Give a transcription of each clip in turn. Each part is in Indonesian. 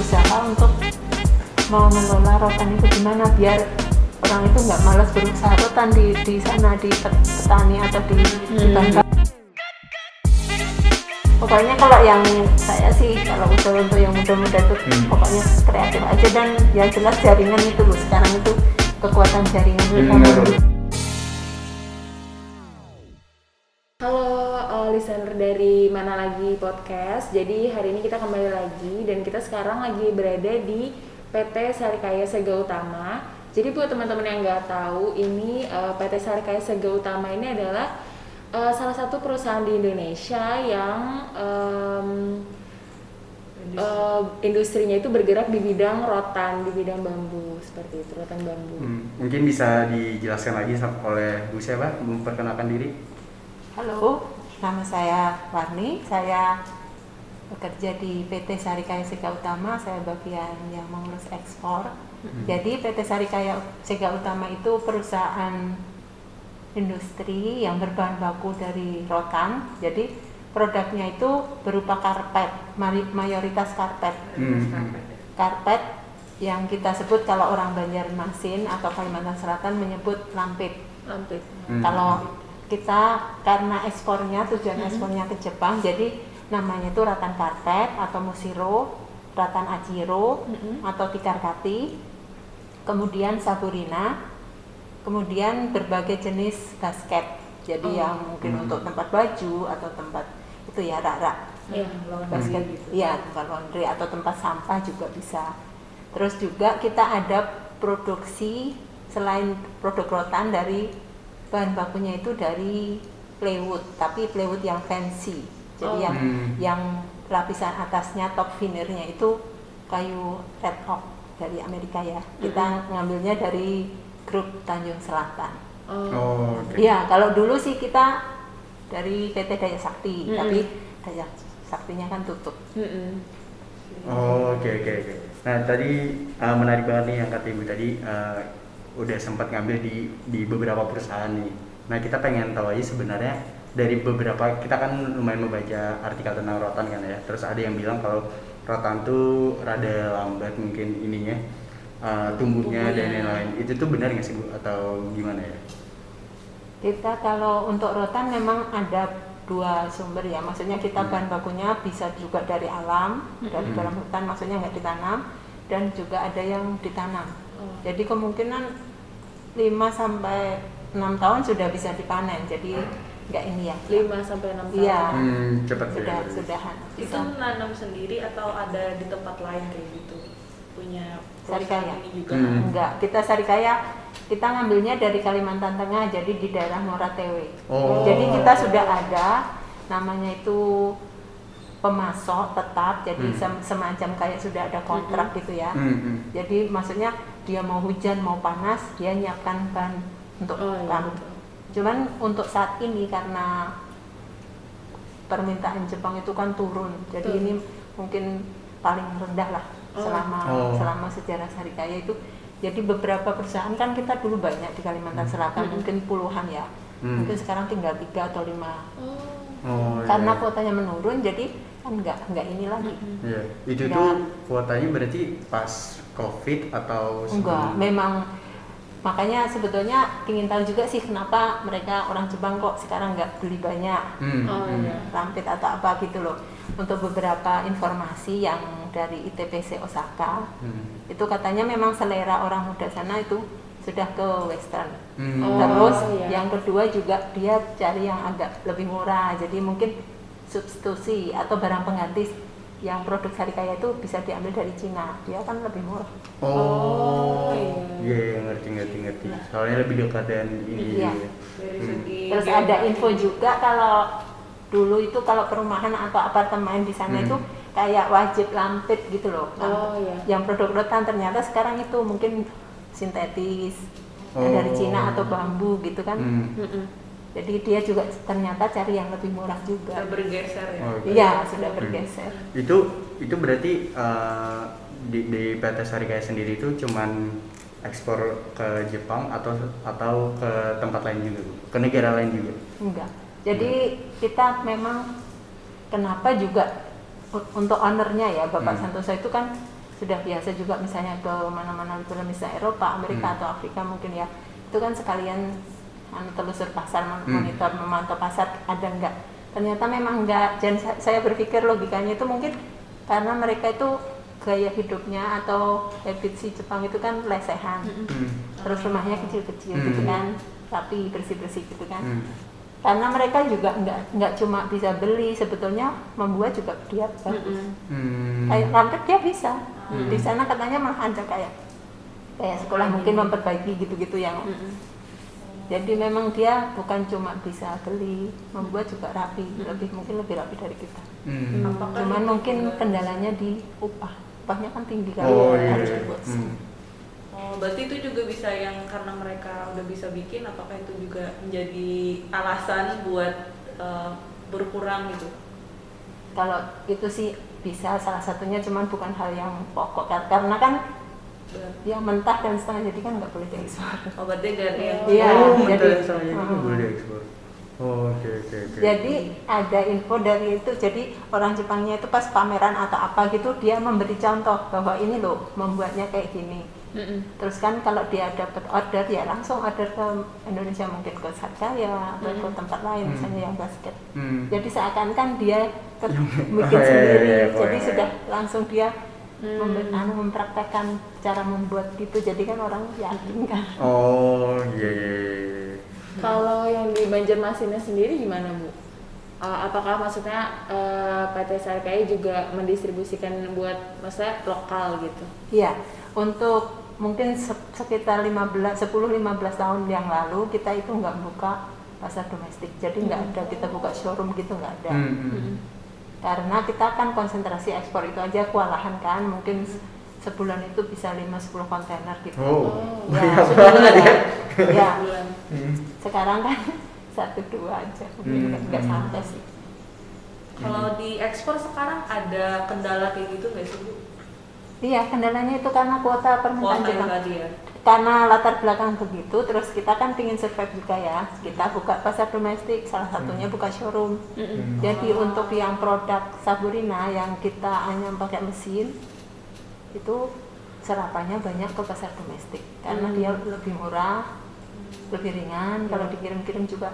usaha untuk mau mengelola rotan itu gimana biar orang itu nggak malas berusaha rotan di di sana di pet- petani atau di di Hmm. bangka. Pokoknya kalau yang saya sih kalau usaha untuk yang muda-muda itu Hmm. pokoknya kreatif aja dan yang jelas jaringan itu loh sekarang itu kekuatan jaringan Hmm, kita betul. Podcast. Jadi hari ini kita kembali lagi dan kita sekarang lagi berada di PT Sarikaya Sega Utama. Jadi buat teman-teman yang nggak tahu, ini uh, PT Sarikaya Sega Utama ini adalah uh, salah satu perusahaan di Indonesia yang um, uh, industrinya itu bergerak di bidang rotan, di bidang bambu seperti itu, rotan bambu. Hmm, mungkin bisa dijelaskan lagi oleh Bu siapa memperkenalkan diri Halo, nama saya Warni. Saya bekerja di PT Sarikaya Sega Utama. Saya bagian yang mengurus ekspor. Jadi PT Sarikaya Sega Utama itu perusahaan industri yang berbahan baku dari rotan. Jadi produknya itu berupa karpet, mari- mayoritas karpet. Hmm. Karpet yang kita sebut kalau orang Banjarmasin atau Kalimantan Selatan menyebut lampit. Lampit. Hmm. Kalau kita karena ekspornya tujuan ekspornya ke Jepang, jadi namanya itu ratan karpet atau musiro, ratan ajiro Mm-mm. atau tikarkati, kemudian saburina, kemudian berbagai jenis basket. Jadi Oh. yang mungkin Hmm. untuk tempat baju atau tempat itu ya rak-rak Iya, basket Hmm. gitu. Iya, tempat laundry atau tempat sampah juga bisa. Terus juga kita ada produksi selain produk rotan dari bahan bakunya itu dari plywood, tapi plywood yang fancy. Jadi Oh. yang Hmm. yang lapisan atasnya top veneernya itu kayu red oak dari Amerika ya. Kita ngambilnya dari grup Tanjung Selatan. Oh. oh oke Iya, kalau dulu sih kita dari PT Daya Sakti, Mm-mm. tapi Daya Saktinya kan tutup. Mm-mm. Oh, oke oke oke. Nah tadi uh, menarik banget nih yang kata ibu tadi uh, udah sempat ngambil di di beberapa perusahaan nih. Nah kita pengen tahu aja sebenarnya dari beberapa kita kan lumayan membaca artikel tentang rotan kan ya. Terus ada yang bilang kalau rotan tuh rada lambat mungkin ininya uh, tumbuhnya dan lain-lain. Itu tuh benar nggak sih bu atau gimana ya? Kita kalau untuk rotan memang ada dua sumber ya, maksudnya kita Hmm. bahan bakunya bisa juga dari alam, dari Mm-mm. dalam hutan, maksudnya nggak ditanam, dan juga ada yang ditanam. Oh. Jadi kemungkinan 5 sampai 6 tahun sudah bisa dipanen, jadi nggak ini ya. 5 sampai 6 tahun. Iya. Hmm, cepat. Sudah sudahan. itu Bisa. nanam sendiri atau ada di tempat lain kayak gitu punya Sarikaya. ini juga Hmm. Enggak, kita Sarikaya kita ngambilnya dari Kalimantan Tengah, jadi di daerah Moratewe. Oh. Jadi kita sudah ada namanya itu pemasok tetap, jadi Hmm. sem- semacam kayak sudah ada kontrak gitu ya. Hmm, hmm. Jadi maksudnya dia mau hujan mau panas dia nyiapkan ban untuk Oh, iya. Cuman untuk saat ini karena permintaan Jepang itu kan turun, jadi Betul. ini mungkin paling rendah lah Oh. selama Oh. selama sejarah Sarikaya itu. Jadi beberapa perusahaan kan kita dulu banyak di Kalimantan Selatan, Hmm. mungkin puluhan ya. Hmm. Mungkin sekarang tinggal tiga atau lima. Oh. Oh, Karena iya. kuotanya menurun, jadi kan nggak nggak ini lagi. Mm-mm. Iya, itu Enggak. tuh kuotanya berarti pas COVID atau Enggak, sebelum? memang makanya sebetulnya ingin tahu juga sih kenapa mereka orang Jepang kok sekarang nggak beli banyak Hmm, Oh, hmm. iya. rampit atau apa gitu loh. Untuk beberapa informasi yang dari ITPC Osaka Hmm. itu katanya memang selera orang muda sana itu sudah ke western. Hmm. Oh, Terus iya. yang kedua juga dia cari yang agak lebih murah. Jadi mungkin substitusi atau barang pengganti yang produk Sarikaya itu bisa diambil dari Cina. Dia kan lebih murah. Oh, Oh, iya, iya. iya, ngerti ngerti ngerti. Soalnya lebih dekat dan ini. Iya. Hmm. Terus ada info juga kalau dulu itu kalau perumahan atau apartemen di sana Hmm. itu kayak wajib lampit gitu loh. Oh, iya. Yang produk rotan ternyata sekarang itu mungkin sintetis Oh. dari Cina atau bambu gitu kan. Hmm. Mm-mm. Jadi dia juga ternyata cari yang lebih murah juga. sudah bergeser ya Oh, Iya, sudah bergeser. Itu itu berarti eh, di, di PT Sarikaya sendiri itu cuman ekspor ke Jepang atau atau ke tempat lain juga, ke negara lain juga. Enggak. Jadi kita memang kenapa juga untuk ownernya ya Bapak Hmm. Santoso itu kan sudah biasa juga misalnya ke mana-mana misalnya Eropa, Amerika Hmm. atau Afrika mungkin ya itu kan sekalian telusur pasar Hmm. monitor memantau pasar ada enggak ternyata memang enggak dan sa- saya berpikir logikanya itu mungkin karena mereka itu gaya hidupnya atau habit si Jepang itu kan lesehan Hmm. terus rumahnya kecil-kecil Hmm. gitu kan rapi bersih-bersih gitu kan Hmm. karena mereka juga nggak nggak cuma bisa beli sebetulnya membuat juga dia bagus Hmm. kayak dia bisa Hmm. di sana katanya malah ada kayak kayak sekolah mungkin memperbaiki gitu-gitu yang jadi memang dia bukan cuma bisa beli membuat juga rapi lebih mungkin lebih rapi dari kita Hmm. Apakah cuman mungkin kendalanya di upah upahnya kan tinggi kan Oh iya. harus dibuat Hmm. Oh, berarti itu juga bisa yang karena mereka udah bisa bikin, apakah itu juga menjadi alasan buat eh, berkurang gitu? kalau itu sih bisa salah satunya cuman bukan hal yang pokok Kar- karena kan yang mentah dan setengah jadi kan nggak boleh diekspor Oh, berarti dari yang Iya, oh, jadi- mentah soalnya itu Hmm. boleh diekspor. Oh, oke oke oke. Jadi ada info dari itu, jadi orang Jepangnya itu pas pameran atau apa gitu dia memberi contoh bahwa ini loh membuatnya kayak gini. Terus kan kalau dia dapat order ya langsung order ke Indonesia mungkin ke Satkaya atau ke tempat lain Hmm. misalnya yang basket. Hmm. Jadi seakan kan dia bikin iya, iya, sendiri, iya, jadi sudah langsung dia Hmm. anu, mempraktekkan cara membuat gitu. Jadi kan orang yakin kan. Oh, iya iya. iya. Kalau yang di Banjarmasinnya sendiri gimana bu? Uh, apakah maksudnya uh, PT Sarkai juga mendistribusikan buat maksudnya lokal gitu? Iya, untuk mungkin se- sekitar 15 10-15 tahun yang lalu kita itu nggak buka pasar domestik. Jadi nggak ada kita buka showroom gitu nggak ada. Hmm, hmm. Karena kita kan konsentrasi ekspor itu aja kewalahan kan, mungkin se- sebulan itu bisa 5-10 kontainer gitu. Oh, Oh, Ya, banget ya. ya. Hmm. Sekarang kan satu dua aja, mungkin nggak- nggak Hmm. sampai sih. Kalau di ekspor sekarang ada kendala kayak gitu nggak sih bu? Iya, kendalanya itu karena kuota permintaan Kuota tadi ya. Karena latar belakang begitu terus kita kan pingin survive juga ya. Kita buka pasar domestik salah satunya buka showroom. Hmm. jadi untuk yang produk Saburina yang kita hanya pakai mesin itu serapannya banyak ke pasar domestik. Karena Hmm. dia lebih murah lebih ringan kalau dikirim-kirim juga.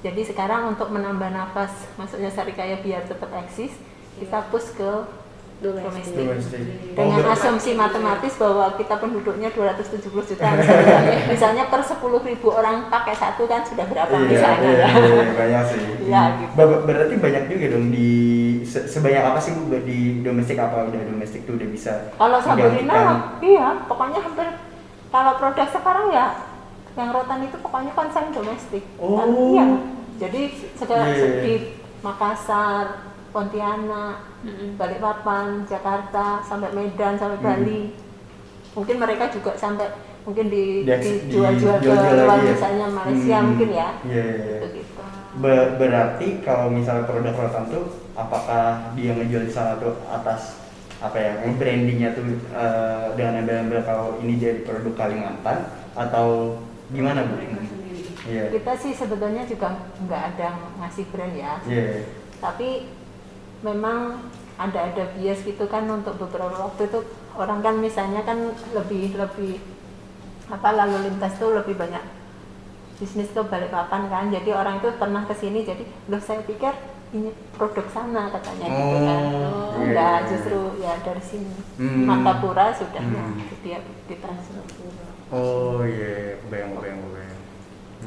Jadi sekarang untuk menambah nafas maksudnya Sarikaya biar tetap eksis kita push ke Domestik. Dengan Oh, asumsi matematis bahwa kita penduduknya 270 juta misalnya, misalnya per 10 ribu orang pakai satu kan sudah berapa Iya, misalnya iya, ya. iya, banyak sih. Iya, gitu. Ber- berarti banyak juga dong di se- sebanyak apa sih Bu di domestik apa udah domestik tuh udah bisa Kalau menggantikan- iya, pokoknya hampir kalau produk sekarang ya yang rotan itu pokoknya konsen domestik. Oh. Kan, iya. Jadi segala Iya, iya, iya. di Makassar, Pontianak, Mm-mm. Balikpapan, Jakarta, sampai Medan, sampai Hmm. Bali. Mungkin mereka juga sampai mungkin di, Di- dijual-jual ke dijual-jual luar lagi ya? misalnya Malaysia Hmm. mungkin ya. Iya, iya, iya. Begitu. Be- berarti kalau misalnya produk rotan tuh apakah dia ngejual di sana tuh atas apa ya yang brandingnya tuh eh, dengan embel-embel kalau ini jadi produk Kalimantan atau gimana bu? Iya. Kita sih sebetulnya juga nggak ada ngasih brand ya. Iya. Tapi memang ada ada bias gitu kan untuk beberapa waktu itu orang kan misalnya kan lebih lebih apa lalu lintas tuh lebih banyak bisnis ke Balikpapan kan jadi orang itu pernah ke sini jadi loh saya pikir ini produk sana katanya gitu kan Oh, iya, enggak iya. justru ya dari sini Hmm. Martapura sudah Hmm. dia ditransfer Oh iya, kebayang kebayang kebayang.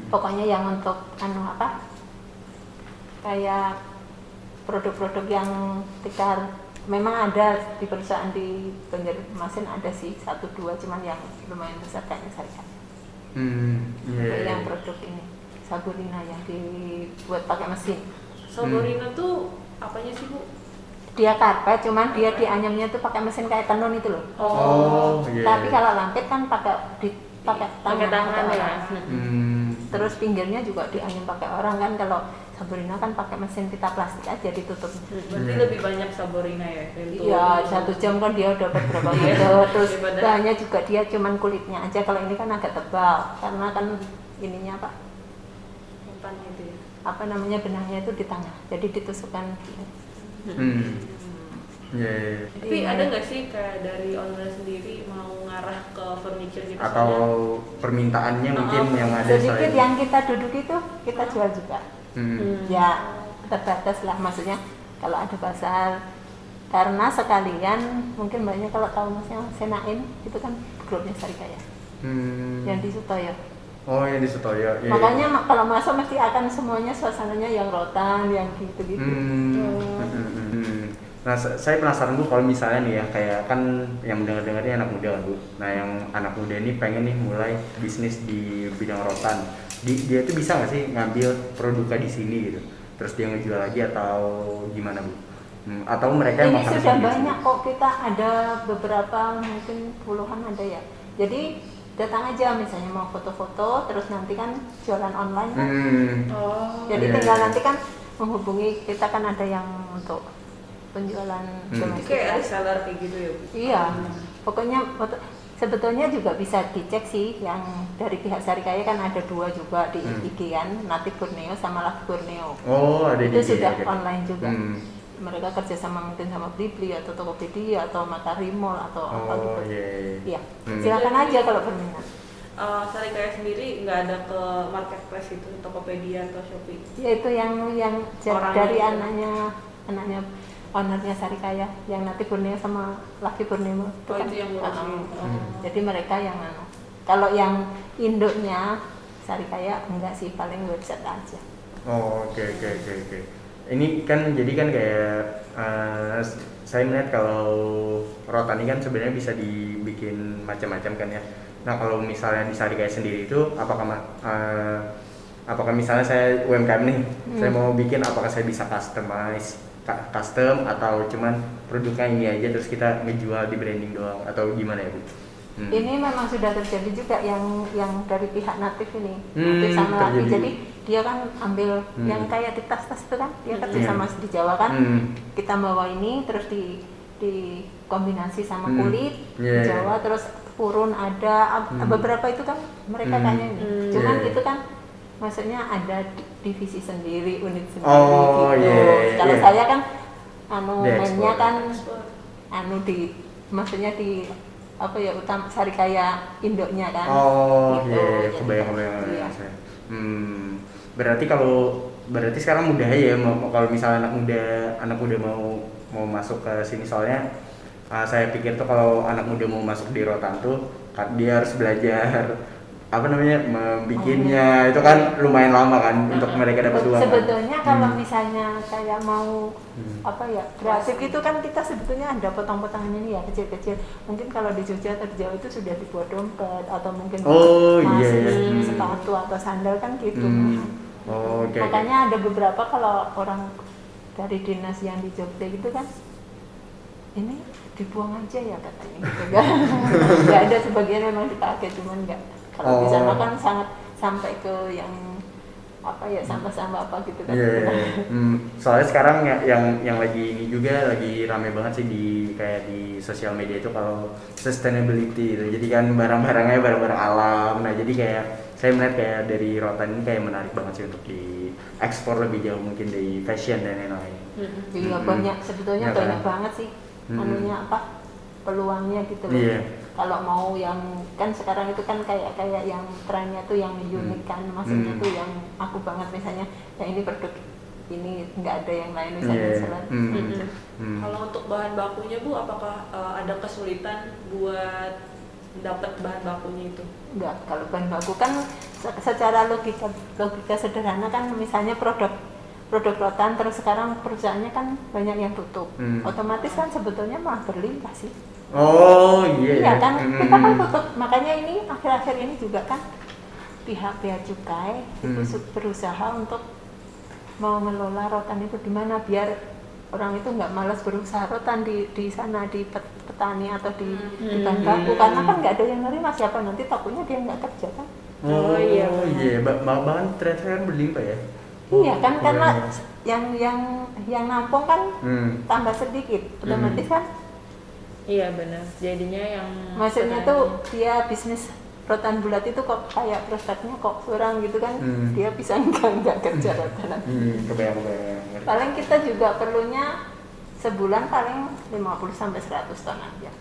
pokoknya yang untuk anu apa kayak produk-produk yang tikar memang ada di perusahaan di Banjarmasin ada sih satu dua cuman yang lumayan besar kayaknya saya Hmm, iya. Kayak iya. yang produk ini Saburina yang dibuat pakai mesin Saborina tuh apanya sih bu? dia karpet cuman dia dianyamnya tuh pakai mesin kayak tenun itu loh Oh, iya. tapi kalau lampet kan pakai di pakai tangan, Pakai tangan pakai ya. Hmm. Terus pinggirnya juga dianyam pakai orang kan kalau Saburina kan pakai mesin pita plastik aja ditutup Berarti Iya. lebih banyak Saborina ya? Iya, satu jam kan dia dapat berapa Iya. meter. Terus bahannya juga dia cuman kulitnya aja. Kalau ini kan agak tebal, karena kan ininya apa? Itu ya. Apa namanya benangnya itu di tengah. Jadi ditusukkan. Hmm. Iya, iya, iya. Tapi Iya. ada nggak sih kayak dari owner sendiri mau ngarah ke furniture gitu? atau permintaannya mungkin Oh, yang ada sedikit yang kita duduk itu kita jual juga Hmm. Hmm. ya terbatas lah maksudnya kalau ada pasar karena sekalian mungkin banyak kalau tahu masnya Senain itu kan grupnya Sarikaya Hmm. yang di Sutoyo oh yang di Sutoyo iya, makanya ma- kalau masuk mesti akan semuanya suasananya yang rotan yang gitu-gitu Hmm. Oh. Hmm, hmm, hmm. Nah, sa- saya penasaran bu kalau misalnya nih ya kayak kan yang mendengar-dengar ini anak muda kan bu. Nah, yang anak muda ini pengen nih mulai bisnis di bidang rotan. Di, dia itu bisa nggak sih ngambil produknya di sini gitu? Terus dia ngejual lagi atau gimana bu? Hmm, atau mereka emang harus sudah banyak kok kita ada beberapa mungkin puluhan ada ya jadi datang aja misalnya mau foto-foto terus nanti kan jualan online kan Hmm. Oh. jadi iya, tinggal iya. nanti kan menghubungi kita kan ada yang untuk penjualan Hmm. Domestik kayak kan. reseller kayak gitu ya? Bu? iya pokoknya foto- sebetulnya juga bisa dicek sih yang dari pihak Sarikaya kan ada dua juga di Hmm. IG kan Natif Borneo sama Laki Borneo Oh, ada itu di sudah oke. online juga Hmm. mereka kerjasama mungkin sama Blibli atau Tokopedia atau Matahari Mall atau apa Oh, gitu iya. iya. iya Hmm. silakan aja kalau berminat Eh, Sarikaya sendiri nggak ada ke marketplace itu, Tokopedia atau Shopee? ya itu yang yang Orangnya dari itu. anaknya anaknya ownernya Sarikaya yang nanti Borneo sama Laki Borneo Oh, itu yang ngurusin. Ah, ah. Hmm. jadi mereka yang anu kalau yang induknya Sarikaya enggak sih paling website aja Oh oke oke oke oke. Ini kan jadi kan kayak eh, s- saya melihat kalau rotan ini kan sebenarnya bisa dibikin macam-macam kan ya. Nah kalau misalnya di Sarikaya sendiri itu apakah eh, apakah misalnya saya UMKM nih, Hmm. saya mau bikin apakah saya bisa customize custom atau cuman produknya ini aja terus kita ngejual di branding doang atau gimana ya bu? Hmm. ini memang sudah terjadi juga yang yang dari pihak natif ini Hmm, natif sama laki terjadi. jadi dia kan ambil Hmm. yang kayak di tas-tas itu kan dia kerja Iya. sama di Jawa kan Hmm. kita bawa ini terus di dikombinasi sama Hmm. kulit di iya. Jawa terus purun ada Hmm. beberapa itu kan mereka Hmm. ini Hmm. cuman iya. itu kan maksudnya ada di- divisi sendiri unit sendiri Oh, gitu iya, iya, kalau iya. saya kan anu mainnya kan anu di maksudnya di apa ya utama Sarikaya induknya kan Oh Gitu, iya, iya, jadi kebayang kan, kebayang iya. kebayang saya. Hmm, berarti kalau berarti sekarang mudah ya kalau misalnya anak muda anak muda mau mau masuk ke sini soalnya ah, saya pikir tuh kalau anak muda mau masuk di rotan tuh dia harus belajar apa namanya membikinnya itu kan lumayan lama kan untuk mereka dapat uang. kan. sebetulnya kalau Hmm. misalnya kayak mau Hmm. apa ya kreatif itu kan kita sebetulnya ada potong-potongannya nih ya kecil-kecil mungkin kalau di Jogja atau di Jawa itu sudah dibuat dompet atau mungkin Oh, masih iya, iya. sepatu atau sandal kan gitu Hmm. Oh, oke. oke. makanya ada beberapa kalau orang dari dinas yang di Jogja gitu kan ini dibuang aja ya katanya gitu kan nggak ada sebagian memang dipakai cuman nggak kalau di sana Oh. kan sangat sampai ke yang apa ya sampah-sampah apa gitu kan Iya, iya, iya. Hmm, soalnya sekarang ya, yang yang lagi ini juga lagi rame banget sih di kayak di sosial media itu kalau sustainability itu. Jadi kan barang-barangnya barang-barang alam. Nah, jadi kayak saya melihat kayak dari rotan ini kayak menarik banget sih untuk diekspor lebih jauh mungkin dari fashion dan lain-lain. Mm-mm. Iya Mm-mm. banyak sebetulnya Ya kan? banyak banget sih Mm-mm. anunya apa peluangnya gitu loh. Iya. Kalau mau yang kan sekarang itu kan kayak kayak yang trennya tuh yang unik kan, maksudnya Mm. tuh yang aku banget misalnya yang ini produk ini nggak ada yang lain misalnya Iya. misalnya. Hmm. Mm-mm. Hmm. Kalau untuk bahan bakunya Bu, apakah eh, ada kesulitan buat dapat bahan bakunya itu? Enggak, kalau bahan baku kan se- secara logika logika sederhana kan misalnya produk produk rotan terus sekarang perusahaannya kan banyak yang tutup. Hmm. Otomatis kan sebetulnya malah berlimpah sih. Oh, iya. Iya kan, Hmm. kita kan tutup. Makanya ini akhir-akhir ini juga kan pihak bea cukai itu Hmm. berusaha untuk mau mengelola rotan itu di mana biar orang itu nggak malas berusaha rotan di di sana di pet- petani atau di, di bahan baku karena kan nggak ada yang nerima siapa nanti takutnya dia nggak kerja kan Oh, Oh, iya, iya. Ba- ba- Bahkan ternyata kan berlimpah ya. Iya kan Oh, karena iya. yang yang yang nampung kan Hmm. tambah sedikit otomatis kan Iya benar. Jadinya yang maksudnya petani- tuh dia bisnis rotan bulat itu kok kayak produknya kok kurang gitu kan Hmm. dia bisa nggak nggak kerja rotan Hmm, kebayang kebayang. ngerti. paling kita juga perlunya sebulan paling 50 sampai 100 ton aja.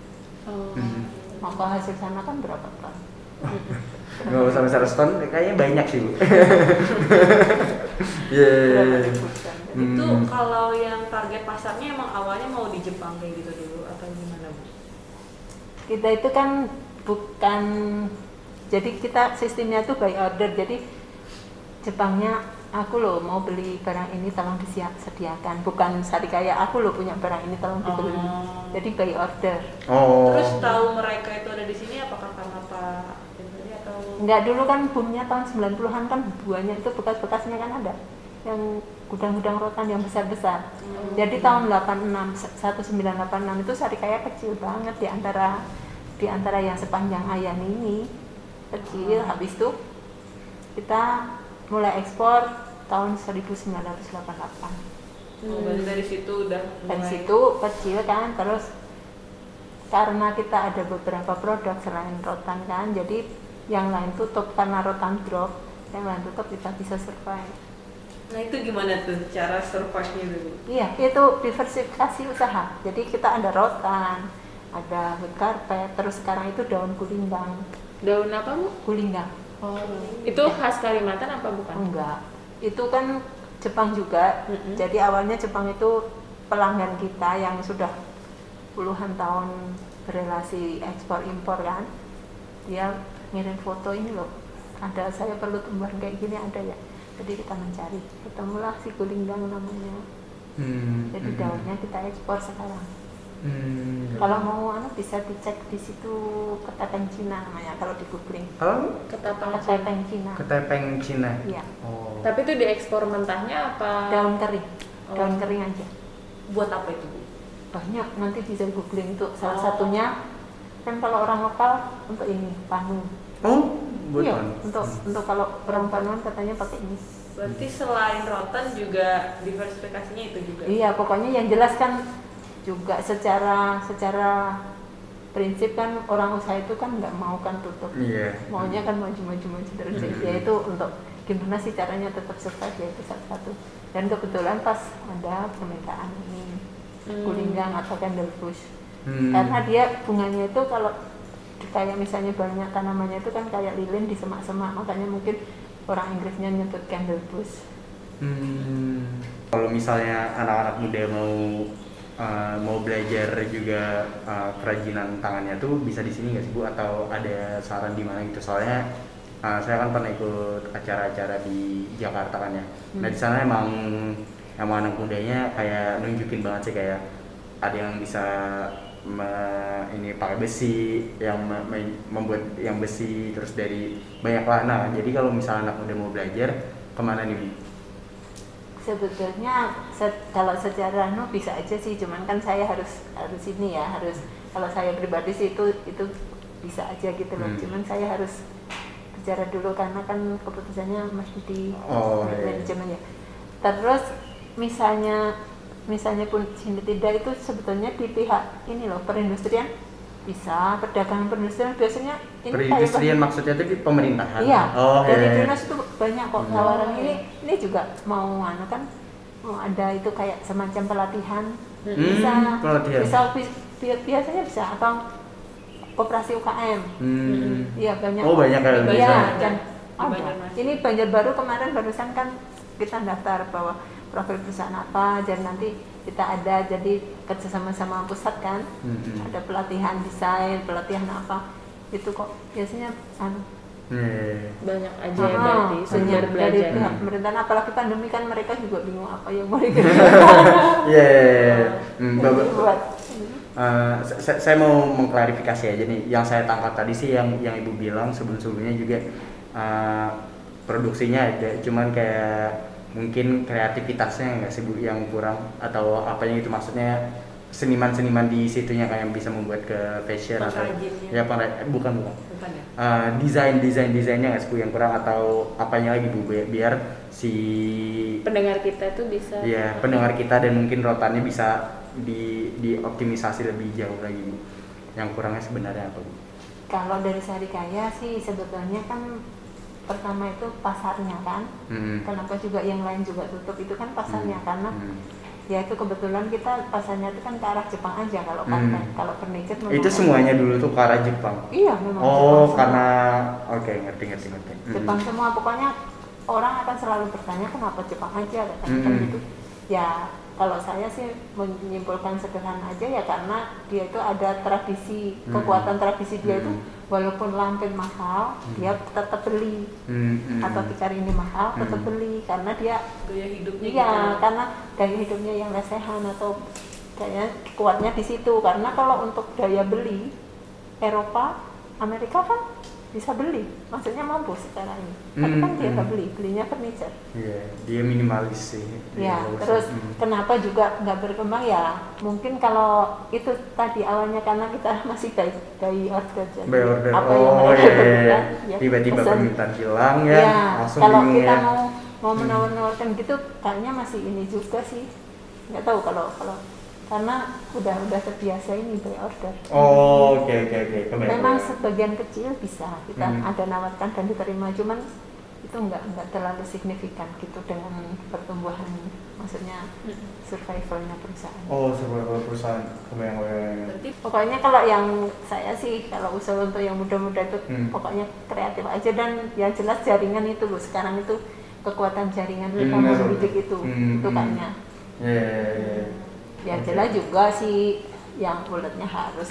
Oh. Hmm. Maka hasil sana kan berapa ton? nggak usah 100 ton kayaknya banyak sih bu Iya, iya, iya. ribu ton? Itu Hmm. kalau yang target pasarnya emang awalnya mau di Jepang kayak gitu dulu atau gimana bu? Kita itu kan bukan jadi kita sistemnya tuh by order. Jadi Jepangnya aku loh mau beli barang ini tolong disediakan. Bukan sari kayak aku loh punya barang ini tolong dibeli. Oh. Jadi by order. oh Terus tahu mereka itu ada di sini apakah karena atau Enggak dulu kan boomnya tahun 90-an kan buahnya itu bekas-bekasnya kan ada yang gudang-gudang rotan yang besar-besar. Hmm. Jadi tahun 86 1986 itu Sarikaya kecil banget di antara di antara yang sepanjang Ayan ini kecil. Habis itu kita mulai ekspor tahun 1988. Oh, berarti dari situ udah Dari mulai- situ kecil kan terus karena kita ada beberapa produk selain rotan kan jadi yang lain tutup karena rotan drop yang lain tutup kita bisa survive Nah itu gimana tuh cara survive-nya dulu? iya itu diversifikasi usaha jadi kita ada rotan ada wood carpet terus sekarang itu daun kulinggang Daun apa bu? kulinggang Oh. Itu khas Kalimantan apa bukan? enggak itu kan Jepang juga Mm-mm. jadi awalnya Jepang itu pelanggan kita yang sudah puluhan tahun berrelasi ekspor impor kan dia ngirim foto ini loh. Ada saya perlu tumbuhan kayak gini ada ya? Jadi kita mencari. Ketemulah si kulinggang namanya. Hmm, jadi hmm, daunnya kita ekspor sekarang. Hmm. kalau mau anu bisa dicek di situ ketepeng Cina namanya kalau di googling Kalau ketepeng Cina. Ketepeng Cina. Iya. Oh. Tapi itu diekspor mentahnya apa? daun kering. Oh. daun kering aja. Buat apa itu bu? banyak. Nanti bisa googling itu salah Oh. satunya. Kan kalau orang lokal untuk ini panu oh buat iya untuk untuk kalau orang panuan katanya pakai ini Berarti selain rotan juga diversifikasinya itu juga? iya pokoknya yang jelas kan juga secara secara prinsip kan orang usaha itu kan nggak mau kan tutup iya maunya kan maju maju terus Hmm. ya itu untuk gimana sih caranya tetap survive ya itu salah satu dan kebetulan pas ada permintaan ini Hmm. kulinggang atau candle bush Hmm. karena dia bunganya itu kalau kayak misalnya banyak tanamannya itu kan kayak lilin di semak-semak makanya mungkin orang Inggrisnya nyebut candle bush Hmm. Kalau misalnya anak-anak muda mau uh, mau belajar juga uh, kerajinan tangannya tuh bisa di sini nggak sih bu? Atau ada saran di mana gitu? Soalnya uh, saya kan pernah ikut acara-acara di Jakarta kan ya. Nah di sana emang emang anak mudanya kayak nunjukin banget sih kayak ada yang bisa me- ini pakai besi, yang me- me- membuat yang besi terus dari banyak lah. Nah jadi kalau misalnya anak muda mau belajar ke mana nih? Sebetulnya se- kalau secara no bisa aja sih cuman kan saya harus harus ini ya harus kalau saya pribadi sih itu itu bisa aja gitu loh Hmm. cuman saya harus bicara dulu karena kan keputusannya masih di Oh, di iya. manajemen ya terus misalnya misalnya pun sini tidak itu sebetulnya di pihak ini loh perindustrian bisa perdagangan perindustrian biasanya ini Perindustrian kayak maksudnya itu di pemerintahan. Iya, Oh, dari iya. dinas itu banyak kok Hmm. tawaran Oh, ini. Ini juga mau anu kan mau ada itu kayak semacam pelatihan. Hmm, bisa pelatihan. bisa bi- bi- biasanya bisa atau operasi UKM. Hmm. Iya banyak. Oh, banyak ya, Iya, dan ada. Banjarmasin. Ini Banjarbaru kemarin barusan kan kita daftar bahwa profil perusahaan apa, dan nanti kita ada jadi kerja sama-sama pusat kan, Hmm. ada pelatihan desain, pelatihan apa, itu kok biasanya anu Iya. Banyak aja ya Ah, berarti sumber dari belajar. pihak pemerintahan apalagi pandemi kan mereka juga bingung apa yang mau dikerjakan. Iya. Hmm, buat Eh, sa- saya mau mengklarifikasi aja nih. Yang saya tangkap tadi sih yang yang ibu bilang sebelum-sebelumnya juga eh, produksinya ada, cuman kayak mungkin kreativitasnya nggak sih bu yang kurang atau apanya itu maksudnya seniman-seniman di situnya kayak yang bisa membuat ke fashion atau ya? Pengra- eh, bukan bukan. Bukan ya? Eh, desain desain desainnya nggak sih Bu, yang kurang atau apanya lagi bu? Biar, biar si Pendengar kita tuh bisa ya pendengar kita dan mungkin rotannya bisa di dioptimisasi lebih jauh lagi bu. Yang kurangnya sebenarnya apa bu? kalau dari Sarikaya sih sebetulnya kan pertama itu pasarnya kan. Hmm. Kenapa juga yang lain juga tutup itu kan pasarnya Hmm. karena Hmm. ya itu kebetulan kita pasarnya itu kan ke arah Jepang aja kalau Hmm. karpet kalau furniture Itu semuanya dulu tuh ke arah Jepang. iya memang Oh, Jepang karena oke ngerti ngerti ngerti. Hmm. Jepang semua pokoknya orang akan selalu bertanya kenapa Jepang aja katanya kan Hmm. gitu ya kalau saya sih menyimpulkan sederhana aja ya karena dia itu ada tradisi Hmm. kekuatan tradisi dia itu Hmm. walaupun lampin mahal dia tetap beli Hmm, hmm. atau tikar ini mahal tetap Hmm. beli karena dia gaya hidupnya iya gitu. karena gaya hidupnya yang lesehan atau kayaknya kuatnya di situ karena kalau untuk daya beli Eropa Amerika kan bisa beli maksudnya mampu sekarang ini tapi kan Hmm, dia nggak hmm. beli belinya furniture Iya, dia minimalis sih. Ya bagus. terus Hmm. kenapa juga nggak berkembang ya mungkin kalau itu tadi awalnya karena kita masih by, by order jadi By order. apa yang oh mereka iya, iya. berikan ya Tiba-tiba permintaan hilang ya, Ya, langsung kalau bingung kita ya. mau mau Hmm. menawar-nawarkan gitu kayaknya masih ini juga sih nggak tahu kalau kalau karena udah udah terbiasa ini by order Oh, oke oke oke. Memang sebagian kecil bisa kita Hmm. ada nawarkan dan diterima cuman itu nggak nggak terlalu signifikan gitu dengan pertumbuhan maksudnya survivalnya perusahaan Oh, sebuah perusahaan. Kebayang kebayang. berarti pokoknya kalau yang saya sih kalau usaha untuk yang muda-muda itu Hmm. pokoknya kreatif aja dan yang jelas jaringan itu loh sekarang itu kekuatan jaringan kita Hmm, mendidik itu Hmm, itu hmm. kayaknya Iya, iya, iya. Ya jelas juga sih yang uletnya harus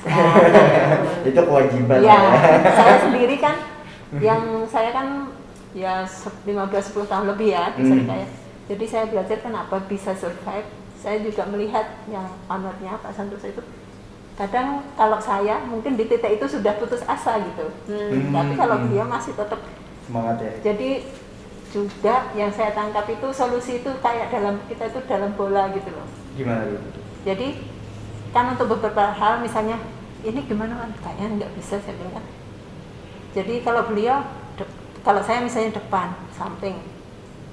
Itu kewajiban ya ya. saya sendiri kan yang saya kan ya 15-10 tahun lebih ya di Hmm. Serikaya jadi saya belajar kenapa bisa survive saya juga melihat yang ownernya Pak Santoso itu kadang kalau saya mungkin di titik itu sudah putus asa gitu Hmm. tapi kalau Hmm. dia masih tetap Semangat ya. jadi juga yang saya tangkap itu solusi itu kayak dalam kita itu dalam bola gitu loh Gimana dulu? jadi kan untuk beberapa hal misalnya ini gimana kan kayaknya nggak bisa saya bilang kan jadi kalau beliau de- kalau saya misalnya depan samping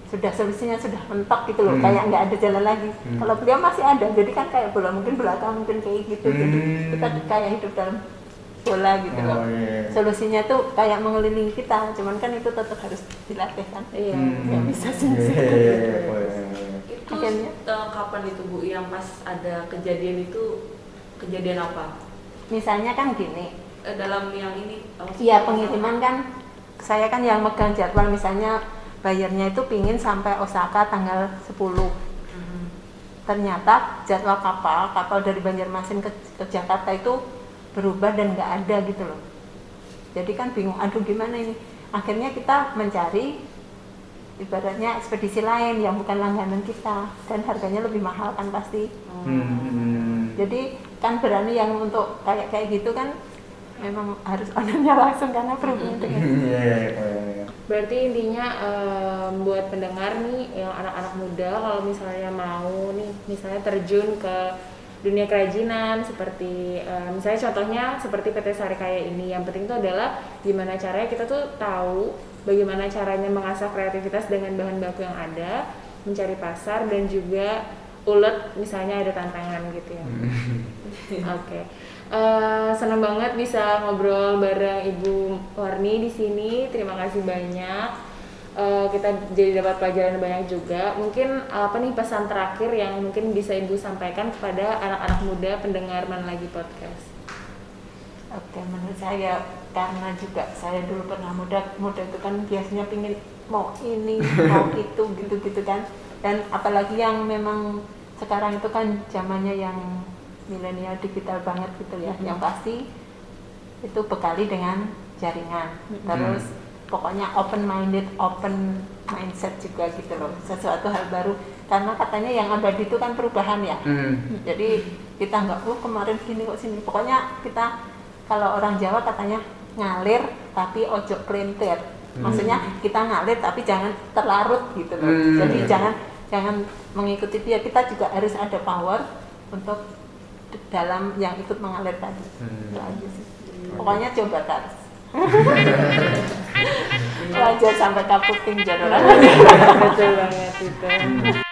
sudah solusinya sudah mentok gitu loh Hmm. kayak nggak ada jalan lagi Hmm. kalau beliau masih ada jadi kan kayak bola mungkin belakang mungkin kayak gitu jadi Hmm. kita kayak hidup dalam bola gitu loh Oh, iya. solusinya tuh kayak mengelilingi kita cuman kan itu tetap harus dilatih kan Iya. Hmm. nggak bisa sih Iya, iya, iya. Oh, itu Akhirnya. eh, kapan itu bu yang pas ada kejadian itu? Kejadian apa? Misalnya kan gini. Eh, dalam yang ini oh, Iya pengiriman kan. Saya kan yang megang jadwal misalnya bayarnya itu pingin sampai Osaka tanggal 10 Mhm. ternyata jadwal kapal kapal dari Banjarmasin ke, ke Jakarta itu berubah dan nggak ada gitu loh. Jadi kan bingung aduh gimana ini? Akhirnya kita mencari ibaratnya ekspedisi lain yang bukan langganan kita dan harganya lebih mahal kan pasti Hmm, hmm. jadi kan berani yang untuk kayak kayak gitu kan memang harus ownernya langsung karena berhubungan dengan Iya, iya, iya, iya. Berarti intinya em, buat pendengar nih yang anak-anak muda kalau misalnya mau nih misalnya terjun ke dunia kerajinan seperti em, misalnya contohnya seperti PT Sarikaya ini yang penting itu adalah gimana caranya kita tuh tahu bagaimana caranya mengasah kreativitas dengan bahan baku yang ada, mencari pasar dan juga ulet misalnya ada tantangan gitu ya. Oke, Eh, senang banget bisa ngobrol bareng Ibu Warni di sini. Terima kasih banyak. Eh, kita jadi dapat pelajaran banyak juga. Mungkin apa nih pesan terakhir yang mungkin bisa Ibu sampaikan kepada anak-anak muda pendengar mana lagi podcast? Oke, menurut saya karena juga saya dulu pernah muda, muda itu kan biasanya pingin mau ini, mau itu, gitu-gitu kan. Dan apalagi yang memang sekarang itu kan zamannya yang milenial digital banget gitu ya. Yang pasti itu bekali dengan jaringan. Terus pokoknya open minded, open mindset juga gitu loh. Sesuatu hal baru. Karena katanya yang abadi itu kan perubahan ya. Hmm. Jadi kita nggak, oh kemarin gini kok sini. Pokoknya kita kalau orang Jawa katanya ngalir tapi ojo pelintir. Maksudnya kita ngalir tapi jangan terlarut gitu loh. Hmm. Jadi jangan jangan mengikuti dia. Kita juga harus ada power untuk dalam yang ikut mengalir tadi. Hmm. Itu aja sih. Pokoknya coba terus. Belajar sampai kapuk. Betul banget itu.